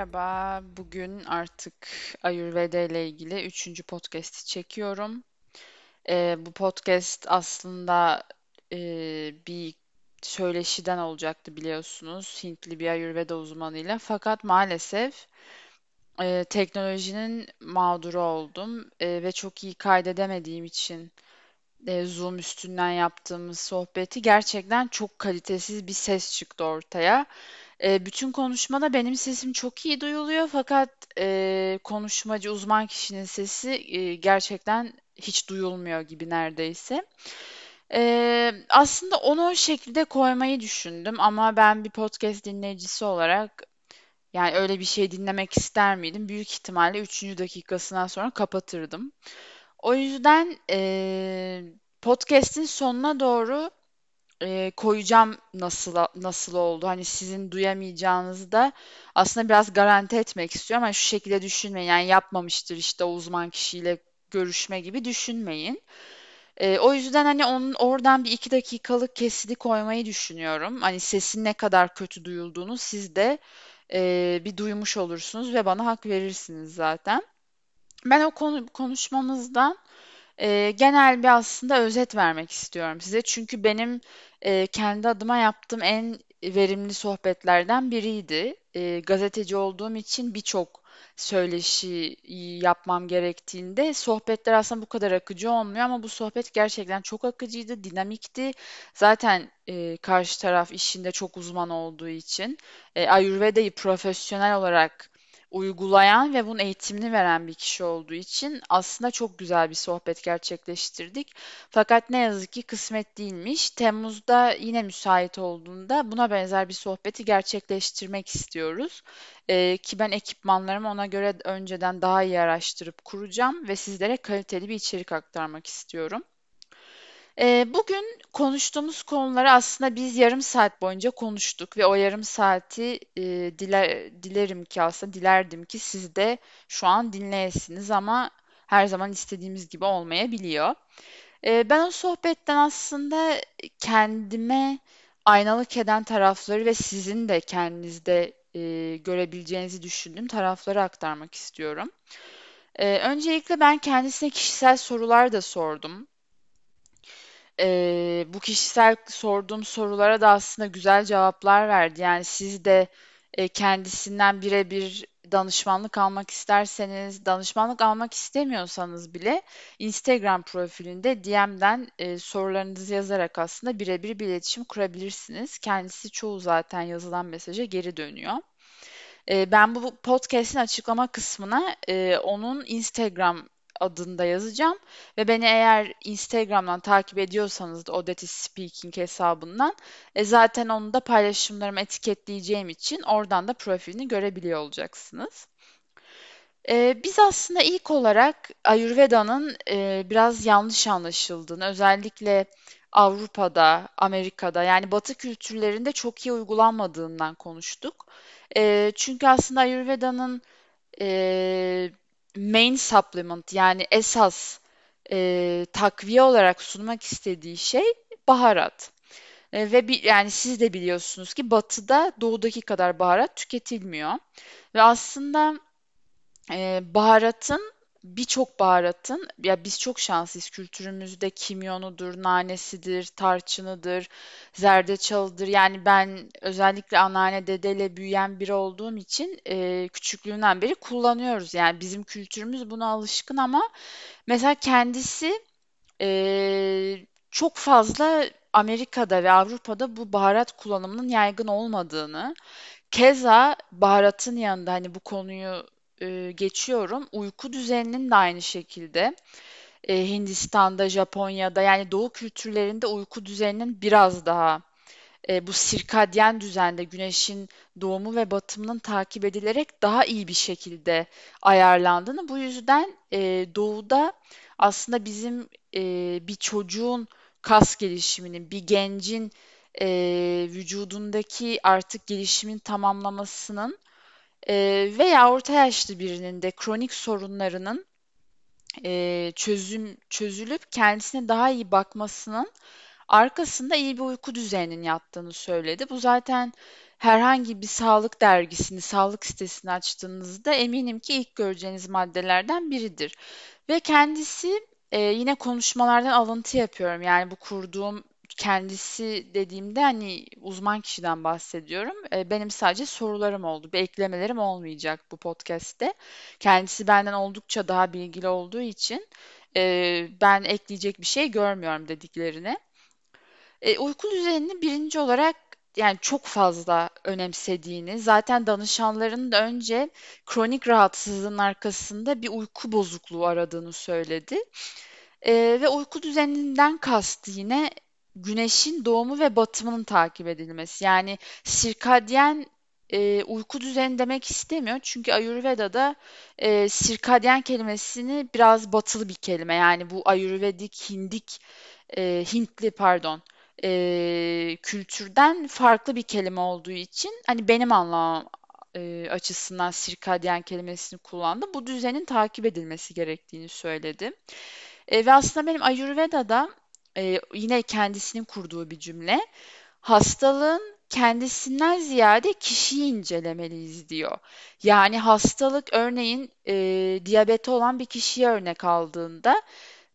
Merhaba. Bugün artık Ayurveda ile ilgili üçüncü podcast'i çekiyorum. Ee, bu podcast aslında e, bir söyleşiden olacaktı biliyorsunuz. Hintli bir Ayurveda uzmanıyla. Fakat maalesef e, teknolojinin mağduru oldum E, ve çok iyi kaydedemediğim için e, Zoom üstünden yaptığımız sohbeti gerçekten çok kalitesiz bir ses çıktı ortaya. E, bütün konuşmada benim sesim çok iyi duyuluyor fakat e, konuşmacı uzman kişinin sesi e, gerçekten hiç duyulmuyor gibi neredeyse. E, aslında onu o şekilde koymayı düşündüm ama ben bir podcast dinleyicisi olarak yani öyle bir şey dinlemek ister miydim? Büyük ihtimalle üçüncü dakikasından sonra kapatırdım. O yüzden e, podcast'in sonuna doğru e, koyacağım nasıl nasıl oldu. Hani sizin duyamayacağınızı da aslında biraz garanti etmek istiyorum. Hani şu şekilde düşünmeyin. Yani yapmamıştır işte uzman kişiyle görüşme gibi düşünmeyin. E, o yüzden hani onun oradan bir iki dakikalık kesidi koymayı düşünüyorum. Hani sesin ne kadar kötü duyulduğunu siz de e, bir duymuş olursunuz ve bana hak verirsiniz zaten. Ben o konu, konuşmamızdan e, genel bir aslında özet vermek istiyorum size. Çünkü benim e, kendi adıma yaptığım en verimli sohbetlerden biriydi. E, gazeteci olduğum için birçok söyleşi yapmam gerektiğinde sohbetler aslında bu kadar akıcı olmuyor ama bu sohbet gerçekten çok akıcıydı, dinamikti. Zaten e, karşı taraf işinde çok uzman olduğu için e, Ayurveda'yı profesyonel olarak uygulayan ve bunun eğitimini veren bir kişi olduğu için aslında çok güzel bir sohbet gerçekleştirdik. Fakat ne yazık ki kısmet değilmiş. Temmuz'da yine müsait olduğunda buna benzer bir sohbeti gerçekleştirmek istiyoruz. Ee, ki ben ekipmanlarımı ona göre önceden daha iyi araştırıp kuracağım ve sizlere kaliteli bir içerik aktarmak istiyorum. Ee, bugün konuştuğumuz konuları aslında biz yarım saat boyunca konuştuk ve o yarım saati e, diler, dilerim ki aslında dilerdim ki siz de şu an dinleyesiniz ama her zaman istediğimiz gibi olmayabiliyor. Ee, ben o sohbetten aslında kendime aynalık eden tarafları ve sizin de kendinizde e, görebileceğinizi düşündüğüm tarafları aktarmak istiyorum. Ee, öncelikle ben kendisine kişisel sorular da sordum. Eee, bu kişisel sorduğum sorulara da aslında güzel cevaplar verdi. Yani siz de e, kendisinden birebir danışmanlık almak isterseniz, danışmanlık almak istemiyorsanız bile Instagram profilinde DM'den e, sorularınızı yazarak aslında birebir bir iletişim kurabilirsiniz. Kendisi çoğu zaten yazılan mesaja geri dönüyor. E, ben bu podcast'in açıklama kısmına e, onun Instagram adında yazacağım. Ve beni eğer Instagram'dan takip ediyorsanız da Odette Speaking hesabından e, zaten onu da paylaşımlarımı etiketleyeceğim için oradan da profilini görebiliyor olacaksınız. E, biz aslında ilk olarak Ayurveda'nın e, biraz yanlış anlaşıldığını, özellikle Avrupa'da, Amerika'da yani Batı kültürlerinde çok iyi uygulanmadığından konuştuk. E, çünkü aslında Ayurveda'nın main supplement yani esas e, takviye olarak sunmak istediği şey baharat. E, ve bir, yani siz de biliyorsunuz ki batıda doğudaki kadar baharat tüketilmiyor. Ve aslında e, baharatın birçok baharatın ya biz çok şanslıyız kültürümüzde kimyonudur, nanesidir, tarçınıdır, zerdeçalıdır. Yani ben özellikle anneanne dedeyle büyüyen biri olduğum için e, küçüklüğümden beri kullanıyoruz. Yani bizim kültürümüz buna alışkın ama mesela kendisi e, çok fazla Amerika'da ve Avrupa'da bu baharat kullanımının yaygın olmadığını, keza baharatın yanında hani bu konuyu e, geçiyorum. Uyku düzeninin de aynı şekilde e, Hindistan'da, Japonya'da yani doğu kültürlerinde uyku düzeninin biraz daha e, bu sirkadyen düzende güneşin doğumu ve batımının takip edilerek daha iyi bir şekilde ayarlandığını bu yüzden e, doğuda aslında bizim e, bir çocuğun kas gelişiminin, bir gencin e, vücudundaki artık gelişimin tamamlamasının Eee, veya orta yaşlı birinin de kronik sorunlarının eee, çözüm çözülüp kendisine daha iyi bakmasının arkasında iyi bir uyku düzeninin yattığını söyledi. Bu zaten herhangi bir sağlık dergisini, sağlık sitesini açtığınızda eminim ki ilk göreceğiniz maddelerden biridir. Ve kendisi e, yine konuşmalardan alıntı yapıyorum. Yani bu kurduğum kendisi dediğimde hani uzman kişiden bahsediyorum. E, benim sadece sorularım oldu. Bir eklemelerim olmayacak bu podcast'te. Kendisi benden oldukça daha bilgili olduğu için e, ben ekleyecek bir şey görmüyorum dediklerine. Uyku düzenini birinci olarak yani çok fazla önemsediğini, zaten danışanların da önce kronik rahatsızlığın arkasında bir uyku bozukluğu aradığını söyledi. E, ve uyku düzeninden kastı yine güneşin doğumu ve batımının takip edilmesi. Yani sirkadyen e, uyku düzeni demek istemiyor. Çünkü Ayurveda'da e, sirkadyen kelimesini biraz batılı bir kelime. Yani bu Ayurvedik, Hindik, e, Hintli pardon e, kültürden farklı bir kelime olduğu için hani benim anlamam e, açısından sirkadyen kelimesini kullandı. Bu düzenin takip edilmesi gerektiğini söyledi. E, ve aslında benim Ayurveda'da e, yine kendisinin kurduğu bir cümle. Hastalığın kendisinden ziyade kişiyi incelemeliyiz diyor. Yani hastalık örneğin e, diyabeti olan bir kişiye örnek aldığında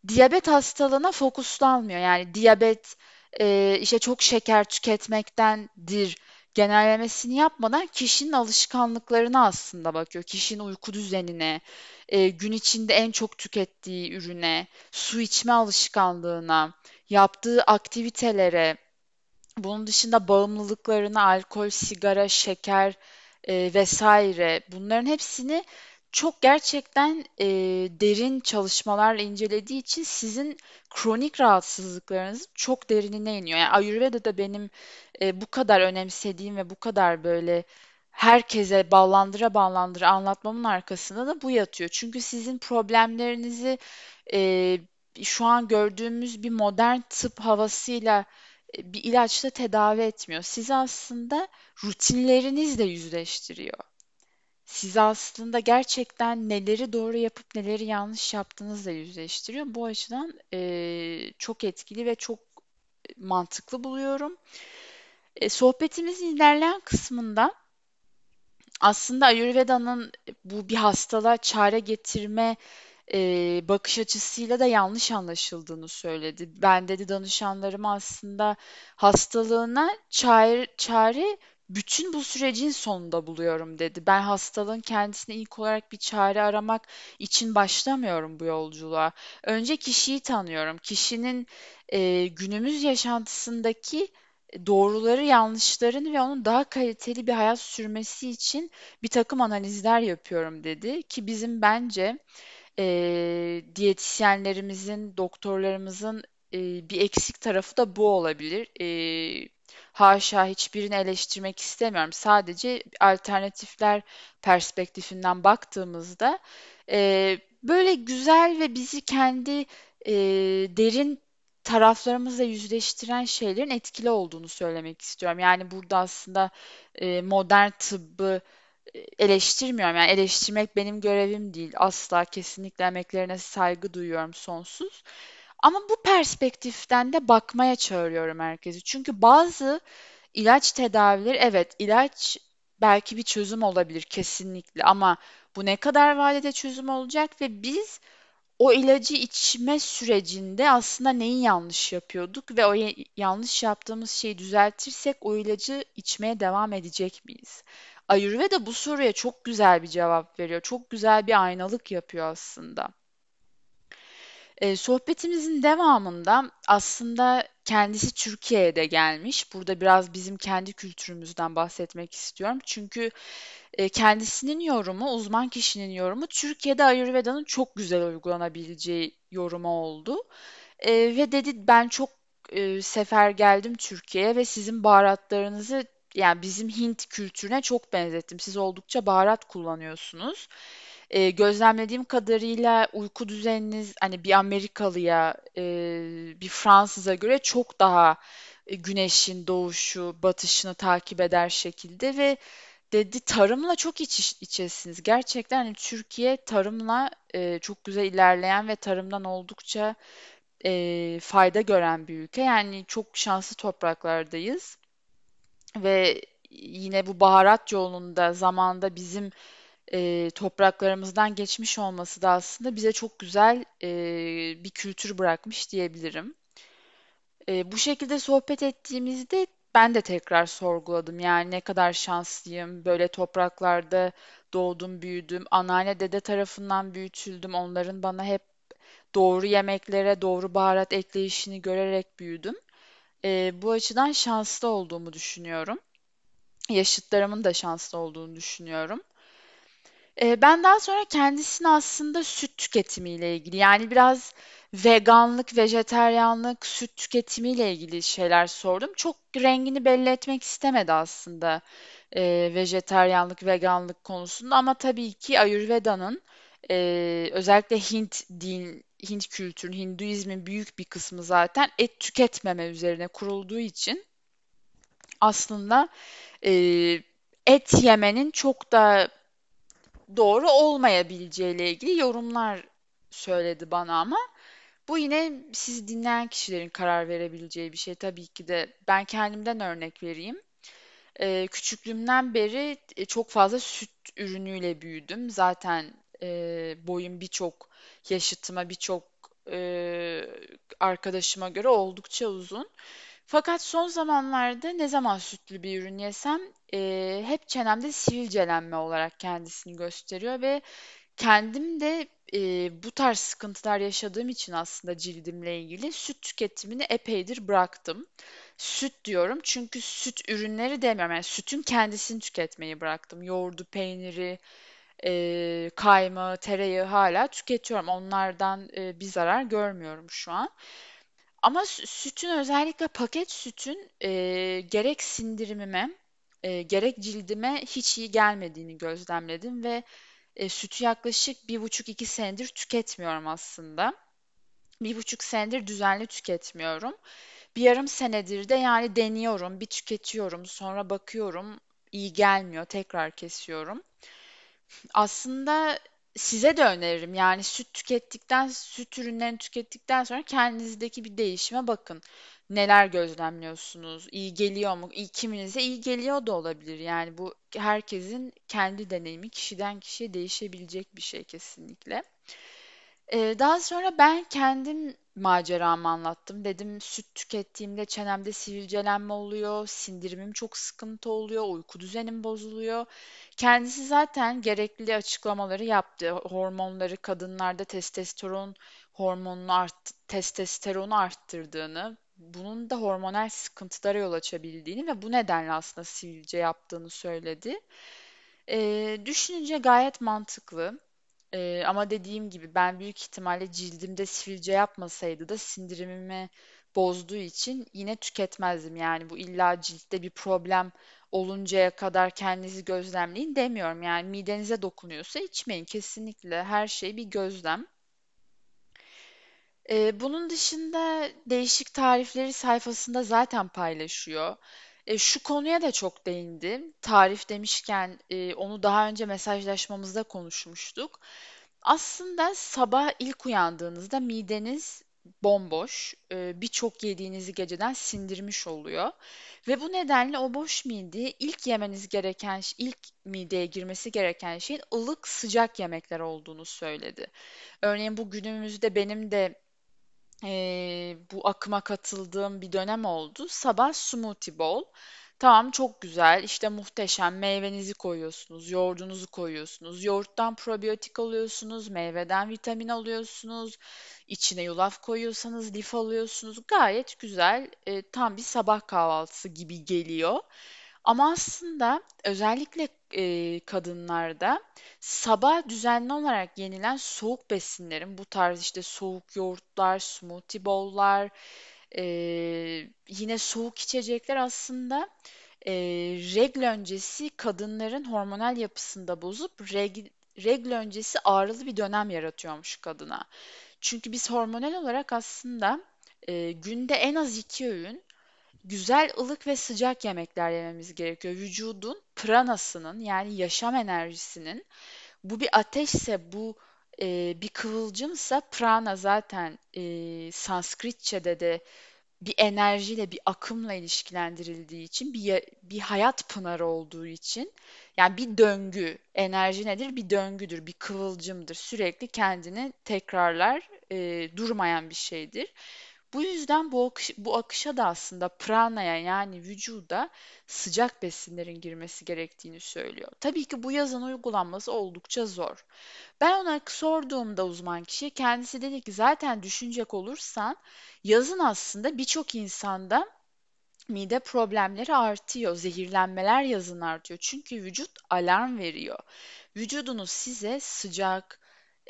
diyabet hastalığına fokuslanmıyor. Yani diyabet e, işte çok şeker tüketmektendir genellemesini yapmadan kişinin alışkanlıklarına aslında bakıyor. Kişinin uyku düzenine, e, gün içinde en çok tükettiği ürüne, su içme alışkanlığına, yaptığı aktivitelere, bunun dışında bağımlılıklarına, alkol, sigara, şeker e, vesaire bunların hepsini çok gerçekten e, derin çalışmalarla incelediği için sizin kronik rahatsızlıklarınız çok derinine iniyor. Yani Ayurveda'da benim e, bu kadar önemsediğim ve bu kadar böyle herkese ballandıra ballandıra anlatmamın arkasında da bu yatıyor. Çünkü sizin problemlerinizi e, şu an gördüğümüz bir modern tıp havasıyla e, bir ilaçla tedavi etmiyor. Sizi aslında rutinlerinizle yüzleştiriyor. Sizi aslında gerçekten neleri doğru yapıp neleri yanlış yaptığınızla yüzleştiriyor. Bu açıdan e, çok etkili ve çok mantıklı buluyorum. E, sohbetimizin ilerleyen kısmında aslında Ayurveda'nın bu bir hastalığa çare getirme e, bakış açısıyla da yanlış anlaşıldığını söyledi. Ben dedi danışanlarıma aslında hastalığına çare, çare bütün bu sürecin sonunda buluyorum dedi. Ben hastalığın kendisine ilk olarak bir çare aramak için başlamıyorum bu yolculuğa. Önce kişiyi tanıyorum. Kişinin e, günümüz yaşantısındaki doğruları, yanlışlarını ve onun daha kaliteli bir hayat sürmesi için bir takım analizler yapıyorum dedi. Ki bizim bence e, diyetisyenlerimizin, doktorlarımızın e, bir eksik tarafı da bu olabilir. E, haşa hiçbirini eleştirmek istemiyorum. Sadece alternatifler perspektifinden baktığımızda e, böyle güzel ve bizi kendi e, derin taraflarımızla yüzleştiren şeylerin etkili olduğunu söylemek istiyorum. Yani burada aslında e, modern tıbbı e, eleştirmiyorum. Yani eleştirmek benim görevim değil. Asla kesinlikle emeklerine saygı duyuyorum sonsuz. Ama bu perspektiften de bakmaya çağırıyorum herkesi. Çünkü bazı ilaç tedavileri evet ilaç belki bir çözüm olabilir kesinlikle ama bu ne kadar vadede çözüm olacak ve biz o ilacı içme sürecinde aslında neyi yanlış yapıyorduk ve o yanlış yaptığımız şeyi düzeltirsek o ilacı içmeye devam edecek miyiz? Ayurveda bu soruya çok güzel bir cevap veriyor. Çok güzel bir aynalık yapıyor aslında. E, sohbetimizin devamında aslında kendisi Türkiye'ye de gelmiş. Burada biraz bizim kendi kültürümüzden bahsetmek istiyorum. Çünkü e, kendisinin yorumu, uzman kişinin yorumu Türkiye'de Ayurveda'nın çok güzel uygulanabileceği yorumu oldu. E, ve dedi ben çok e, sefer geldim Türkiye'ye ve sizin baharatlarınızı yani bizim Hint kültürüne çok benzettim. Siz oldukça baharat kullanıyorsunuz. E, gözlemlediğim kadarıyla uyku düzeniniz hani bir Amerikalıya, e, bir Fransız'a göre çok daha e, güneşin doğuşu, batışını takip eder şekilde ve dedi tarımla çok iç içesiniz. Gerçekten hani Türkiye tarımla e, çok güzel ilerleyen ve tarımdan oldukça e, fayda gören bir ülke. Yani çok şanslı topraklardayız ve yine bu baharat yolunda zamanda bizim e, topraklarımızdan geçmiş olması da aslında bize çok güzel e, bir kültür bırakmış diyebilirim. E, bu şekilde sohbet ettiğimizde ben de tekrar sorguladım. Yani ne kadar şanslıyım. Böyle topraklarda doğdum, büyüdüm. Anneanne dede tarafından büyütüldüm. Onların bana hep doğru yemeklere, doğru baharat ekleyişini görerek büyüdüm. E, bu açıdan şanslı olduğumu düşünüyorum. Yaşıtlarımın da şanslı olduğunu düşünüyorum. Ben daha sonra kendisine aslında süt tüketimiyle ilgili yani biraz veganlık, vejeteryanlık, süt tüketimiyle ilgili şeyler sordum. Çok rengini belli etmek istemedi aslında eee vejeteryanlık, veganlık konusunda ama tabii ki Ayurveda'nın eee, özellikle Hint din, Hint kültürün, Hinduizmin büyük bir kısmı zaten et tüketmeme üzerine kurulduğu için aslında eee, et yemenin çok da doğru olmayabileceğiyle ilgili yorumlar söyledi bana ama bu yine sizi dinleyen kişilerin karar verebileceği bir şey tabii ki de. Ben kendimden örnek vereyim. Ee, küçüklüğümden beri e, çok fazla süt ürünüyle büyüdüm. Zaten e, boyum birçok yaşıtıma, birçok e, arkadaşıma göre oldukça uzun. Fakat son zamanlarda ne zaman sütlü bir ürün yesem e, hep çenemde sivilcelenme olarak kendisini gösteriyor ve kendim de e, bu tarz sıkıntılar yaşadığım için aslında cildimle ilgili süt tüketimini epeydir bıraktım. Süt diyorum çünkü süt ürünleri demiyorum. Yani sütün kendisini tüketmeyi bıraktım. Yoğurdu, peyniri, e, kaymağı, tereyağı hala tüketiyorum. Onlardan e, bir zarar görmüyorum şu an. Ama sü- sütün özellikle paket sütün e, gerek sindirimime e, gerek cildime hiç iyi gelmediğini gözlemledim ve e, sütü yaklaşık bir buçuk iki senedir tüketmiyorum aslında. Bir buçuk senedir düzenli tüketmiyorum. Bir yarım senedir de yani deniyorum, bir tüketiyorum, sonra bakıyorum iyi gelmiyor, tekrar kesiyorum. Aslında size de öneririm. Yani süt tükettikten, süt ürünlerini tükettikten sonra kendinizdeki bir değişime bakın. Neler gözlemliyorsunuz? İyi geliyor mu? İyi, kiminize iyi geliyor da olabilir. Yani bu herkesin kendi deneyimi kişiden kişiye değişebilecek bir şey kesinlikle. Ee, daha sonra ben kendim maceramı anlattım. Dedim süt tükettiğimde çenemde sivilcelenme oluyor, sindirimim çok sıkıntı oluyor, uyku düzenim bozuluyor. Kendisi zaten gerekli açıklamaları yaptı. Hormonları kadınlarda testosteron hormonunu art, testosteronu arttırdığını, bunun da hormonal sıkıntılara yol açabildiğini ve bu nedenle aslında sivilce yaptığını söyledi. Ee, düşününce gayet mantıklı. Ee, ama dediğim gibi ben büyük ihtimalle cildimde sivilce yapmasaydı da sindirimimi bozduğu için yine tüketmezdim. Yani bu illa ciltte bir problem oluncaya kadar kendinizi gözlemleyin demiyorum. Yani midenize dokunuyorsa içmeyin kesinlikle. Her şey bir gözlem. Ee, bunun dışında değişik tarifleri sayfasında zaten paylaşıyor. E, şu konuya da çok değindim. Tarif demişken e, onu daha önce mesajlaşmamızda konuşmuştuk. Aslında sabah ilk uyandığınızda mideniz bomboş, e, birçok yediğinizi geceden sindirmiş oluyor. Ve bu nedenle o boş mideyi ilk yemeniz gereken, ilk mideye girmesi gereken şeyin ılık sıcak yemekler olduğunu söyledi. Örneğin bu günümüzde benim de Eee, bu akıma katıldığım bir dönem oldu. Sabah smoothie bowl. Tamam çok güzel. İşte muhteşem. Meyvenizi koyuyorsunuz, yoğurdunuzu koyuyorsunuz. Yoğurttan probiyotik alıyorsunuz, meyveden vitamin alıyorsunuz. İçine yulaf koyuyorsanız lif alıyorsunuz. Gayet güzel. e, tam bir sabah kahvaltısı gibi geliyor. Ama aslında özellikle e, kadınlarda sabah düzenli olarak yenilen soğuk besinlerin bu tarz işte soğuk yoğurtlar, smoothie bowl'lar, e, yine soğuk içecekler aslında e, regl öncesi kadınların hormonal yapısında bozup reg, regl öncesi ağrılı bir dönem yaratıyormuş kadına. Çünkü biz hormonal olarak aslında e, günde en az iki öğün güzel, ılık ve sıcak yemekler yememiz gerekiyor. Vücudun pranasının yani yaşam enerjisinin bu bir ateşse bu e, bir kıvılcımsa prana zaten e, Sanskritçe'de de bir enerjiyle, bir akımla ilişkilendirildiği için, bir, bir hayat pınarı olduğu için, yani bir döngü, enerji nedir? Bir döngüdür, bir kıvılcımdır. Sürekli kendini tekrarlar, e, durmayan bir şeydir. Bu yüzden bu akış, bu akışa da aslında pranaya yani vücuda sıcak besinlerin girmesi gerektiğini söylüyor. Tabii ki bu yazın uygulanması oldukça zor. Ben ona sorduğumda uzman kişiye kendisi dedi ki zaten düşünecek olursan yazın aslında birçok insanda mide problemleri artıyor, zehirlenmeler yazın artıyor. Çünkü vücut alarm veriyor. Vücudunuz size sıcak,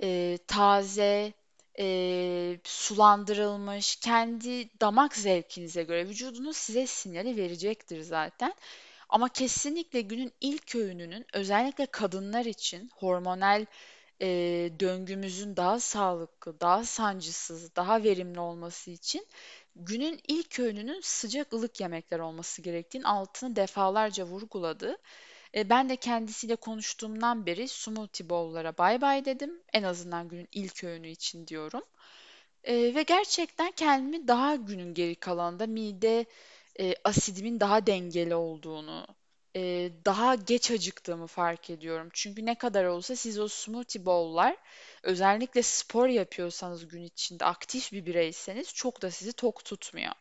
e, taze, e, sulandırılmış, kendi damak zevkinize göre vücudunuz size sinyali verecektir zaten. Ama kesinlikle günün ilk öğününün özellikle kadınlar için hormonal e, döngümüzün daha sağlıklı, daha sancısız, daha verimli olması için günün ilk öğününün sıcak ılık yemekler olması gerektiğinin altını defalarca vurguladı. E, ben de kendisiyle konuştuğumdan beri smoothie bowl'lara bay bay dedim. En azından günün ilk öğünü için diyorum. E, ve gerçekten kendimi daha günün geri kalanında mide e, asidimin daha dengeli olduğunu, e, daha geç acıktığımı fark ediyorum. Çünkü ne kadar olsa siz o smoothie bowl'lar özellikle spor yapıyorsanız gün içinde aktif bir bireyseniz çok da sizi tok tutmuyor.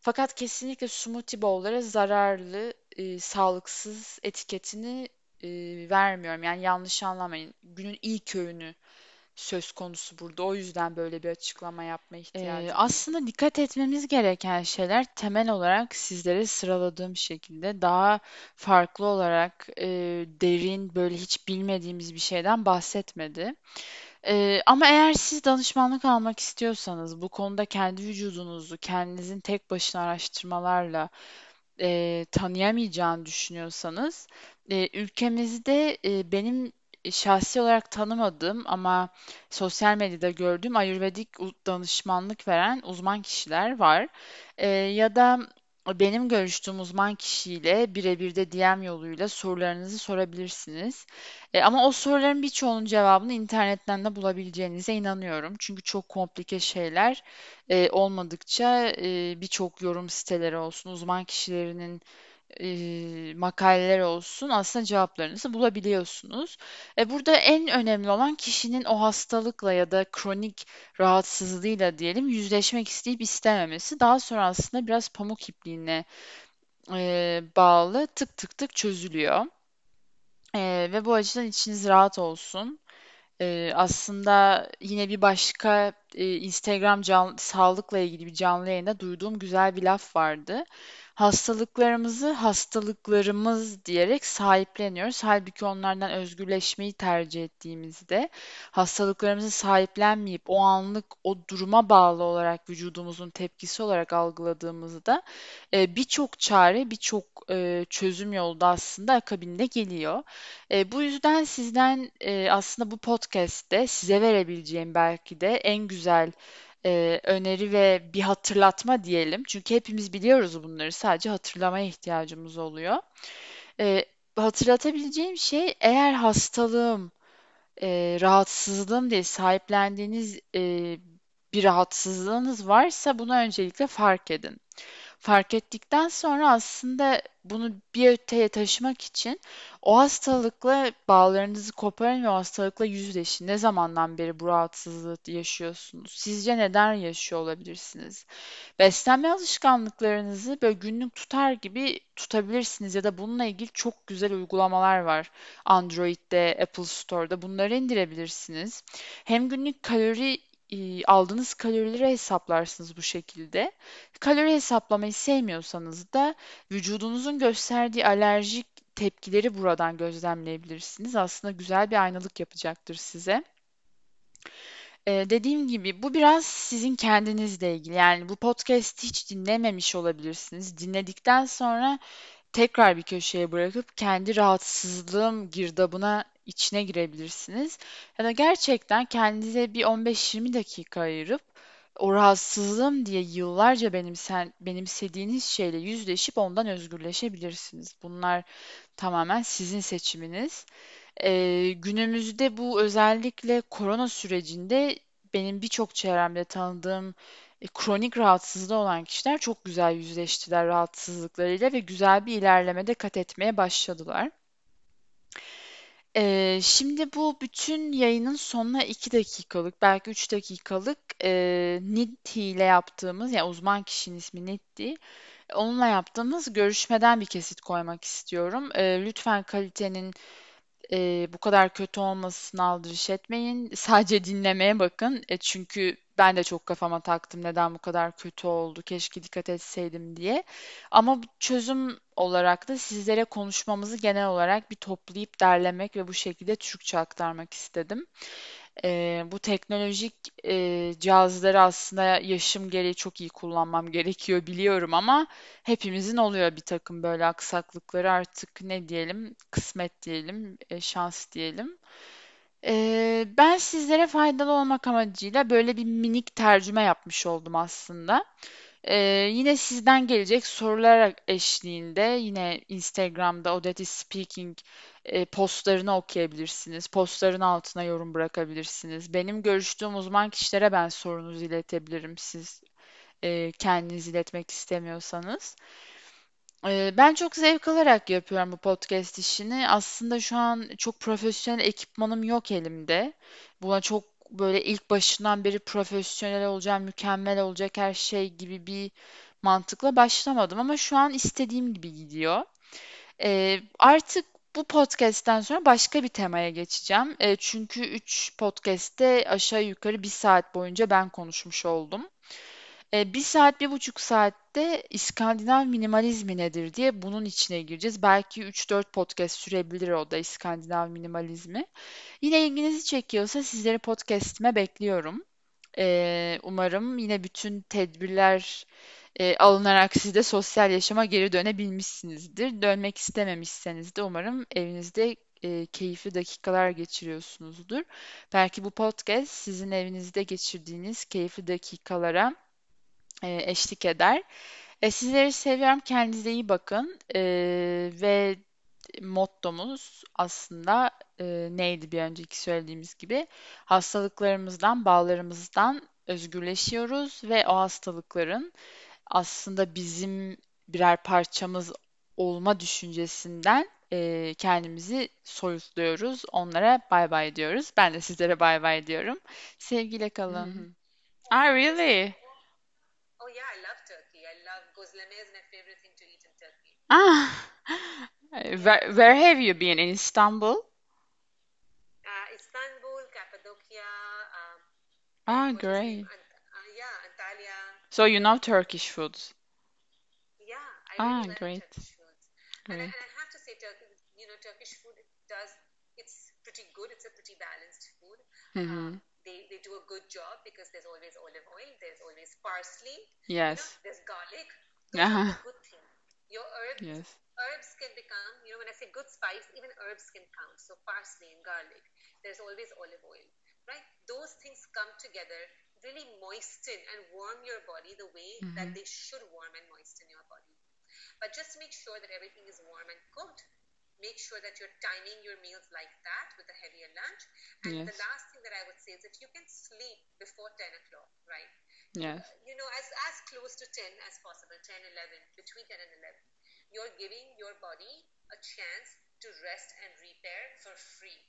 Fakat kesinlikle smoothie bowl'lara zararlı, e, sağlıksız etiketini e, vermiyorum. Yani yanlış anlamayın. Günün ilk öğünü söz konusu burada. O yüzden böyle bir açıklama yapma Ee, ihtiyacı duydum. aslında dikkat etmemiz gereken şeyler temel olarak sizlere sıraladığım şekilde daha farklı olarak e, derin böyle hiç bilmediğimiz bir şeyden bahsetmedi. Ee, ama eğer siz danışmanlık almak istiyorsanız bu konuda kendi vücudunuzu kendinizin tek başına araştırmalarla e, tanıyamayacağını düşünüyorsanız e, ülkemizde e, benim şahsi olarak tanımadığım ama sosyal medyada gördüğüm Ayurvedik danışmanlık veren uzman kişiler var. E, ya da benim görüştüğüm uzman kişiyle birebir de DM yoluyla sorularınızı sorabilirsiniz. E, ama o soruların birçoğunun cevabını internetten de bulabileceğinize inanıyorum. Çünkü çok komplike şeyler e, olmadıkça e, birçok yorum siteleri olsun, uzman kişilerinin e, makaleler olsun aslında cevaplarınızı bulabiliyorsunuz. E, burada en önemli olan kişinin o hastalıkla ya da kronik rahatsızlığıyla diyelim yüzleşmek isteyip istememesi. Daha sonra aslında biraz pamuk ipliğine e, bağlı tık tık tık çözülüyor. E, ve bu açıdan içiniz rahat olsun. Aslında yine bir başka Instagram can- sağlıkla ilgili bir canlı yayında duyduğum güzel bir laf vardı. Hastalıklarımızı hastalıklarımız diyerek sahipleniyoruz. Halbuki onlardan özgürleşmeyi tercih ettiğimizde hastalıklarımızı sahiplenmeyip o anlık o duruma bağlı olarak vücudumuzun tepkisi olarak algıladığımızda e, birçok çare, birçok e, çözüm yolu da aslında akabinde geliyor. E, bu yüzden sizden aslında bu podcast'te size verebileceğim belki de en güzel e, öneri ve bir hatırlatma diyelim. Çünkü hepimiz biliyoruz bunları. Sadece hatırlamaya ihtiyacımız oluyor. E, hatırlatabileceğim şey eğer hastalığım, e, rahatsızlığım diye sahiplendiğiniz e, bir rahatsızlığınız varsa bunu öncelikle fark edin. Fark ettikten sonra aslında bunu bir öteye taşımak için o hastalıkla bağlarınızı koparın ve o hastalıkla yüzleşin. Ne zamandan beri bu rahatsızlığı yaşıyorsunuz? Sizce neden yaşıyor olabilirsiniz? Beslenme alışkanlıklarınızı böyle günlük tutar gibi tutabilirsiniz ya da bununla ilgili çok güzel uygulamalar var. Android'de, Apple Store'da bunları indirebilirsiniz. Hem günlük kalori aldığınız kalorileri hesaplarsınız bu şekilde. Kalori hesaplamayı sevmiyorsanız da vücudunuzun gösterdiği alerjik tepkileri buradan gözlemleyebilirsiniz. Aslında güzel bir aynalık yapacaktır size. Ee, dediğim gibi bu biraz sizin kendinizle ilgili. Yani bu podcast'i hiç dinlememiş olabilirsiniz. Dinledikten sonra tekrar bir köşeye bırakıp kendi rahatsızlığım girdabına içine girebilirsiniz. Ya da gerçekten kendinize bir 15-20 dakika ayırıp o rahatsızlığım diye yıllarca benimsen, benimsediğiniz şeyle yüzleşip ondan özgürleşebilirsiniz. Bunlar tamamen sizin seçiminiz. Ee, günümüzde bu özellikle korona sürecinde benim birçok çevremde tanıdığım e, kronik rahatsızlığı olan kişiler çok güzel yüzleştiler rahatsızlıklarıyla ve güzel bir ilerlemede kat etmeye başladılar. Ee, şimdi bu bütün yayının sonuna 2 dakikalık, belki 3 dakikalık e, Nitti ile yaptığımız, yani uzman kişinin ismi Nitti, onunla yaptığımız görüşmeden bir kesit koymak istiyorum. E, lütfen kalitenin e, bu kadar kötü olmasına aldırış etmeyin. Sadece dinlemeye bakın. E, çünkü ben de çok kafama taktım neden bu kadar kötü oldu, keşke dikkat etseydim diye. Ama çözüm olarak da sizlere konuşmamızı genel olarak bir toplayıp derlemek ve bu şekilde Türkçe aktarmak istedim. Ee, bu teknolojik e, cihazları aslında yaşım gereği çok iyi kullanmam gerekiyor biliyorum ama hepimizin oluyor bir takım böyle aksaklıkları artık ne diyelim kısmet diyelim e, şans diyelim. Ee, ben sizlere faydalı olmak amacıyla böyle bir minik tercüme yapmış oldum aslında. Ee, yine sizden gelecek sorular eşliğinde yine Instagram'da Odette Speaking e, postlarını okuyabilirsiniz. Postların altına yorum bırakabilirsiniz. Benim görüştüğüm uzman kişilere ben sorunuzu iletebilirim siz e, kendiniz iletmek istemiyorsanız. Ee, Ben çok zevk alarak yapıyorum bu podcast işini. Aslında şu an çok profesyonel ekipmanım yok elimde. Buna çok böyle ilk başından beri profesyonel olacağım, mükemmel olacak her şey gibi bir mantıkla başlamadım ama şu an istediğim gibi gidiyor. Ee, artık bu podcast'ten sonra başka bir temaya geçeceğim. Ee, çünkü 3 podcast'te aşağı yukarı bir saat boyunca ben konuşmuş oldum. E, bir saat, bir buçuk saatte İskandinav minimalizmi nedir diye bunun içine gireceğiz. Belki 3-4 podcast sürebilir o da İskandinav minimalizmi. Yine ilginizi çekiyorsa sizleri podcastime bekliyorum. E, umarım yine bütün tedbirler e, alınarak siz de sosyal yaşama geri dönebilmişsinizdir. Dönmek istememişseniz de umarım evinizde e, keyifli dakikalar geçiriyorsunuzdur. Belki bu podcast sizin evinizde geçirdiğiniz keyifli dakikalara e, eşlik eder. E, sizleri seviyorum. Kendinize iyi bakın. E, ve mottomuz aslında e, neydi bir önceki söylediğimiz gibi? Hastalıklarımızdan, bağlarımızdan özgürleşiyoruz ve o hastalıkların aslında bizim birer parçamız olma düşüncesinden e, kendimizi soyutluyoruz. Onlara bay bay diyoruz. Ben de sizlere bay bay diyorum. Sevgiyle kalın. Ah, really? I love gözleme is my favorite thing to eat in Turkey. Ah, where, where have you been? In Istanbul? Uh, Istanbul, Cappadocia, um, Ah, what is great. Ant uh, yeah, Antalya. So you know Turkish foods. Yeah, I Ah, great, Turkish foods. And I, great. and I have to say, Turkey, you know, Turkish food does, it's pretty good. It's a pretty balanced food. Um, they, they do a good job because there's always olive oil, there's always parsley, you know, Yes. there's garlic. Ah, good things. Your herbs, yes. herbs can become, you know, when I say good spice, even herbs can count. So parsley and garlic. There's always olive oil, right? Those things come together, really moisten and warm your body the way that Mm-hmm. they should warm and moisten your body. But just make sure that everything is warm and cooked. Make sure that you're timing your meals like that with a heavier lunch. And the Yes. last thing that I would say is that you can sleep before 10 o'clock, right? Yes. you know, as, as close to 10 as possible, 10, 11, between 10 and 11. You're giving your body a chance to rest and repair for free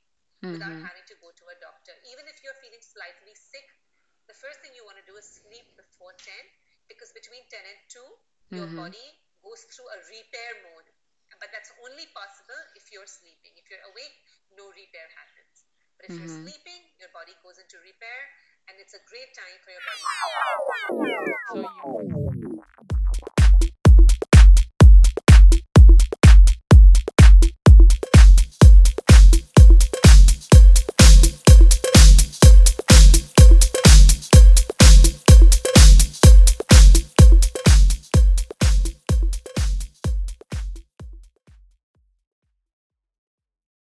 without Mm-hmm. having to go to a doctor. Even if you're feeling slightly sick, the first thing you want to do is sleep before 10 because between 10 and 2, your Mm-hmm. body goes through a repair mode. But that's only possible if you're sleeping. If you're awake, no repair happens. But if you're Mm-hmm. sleeping, your body goes into repair, and it's a great time for your body. So you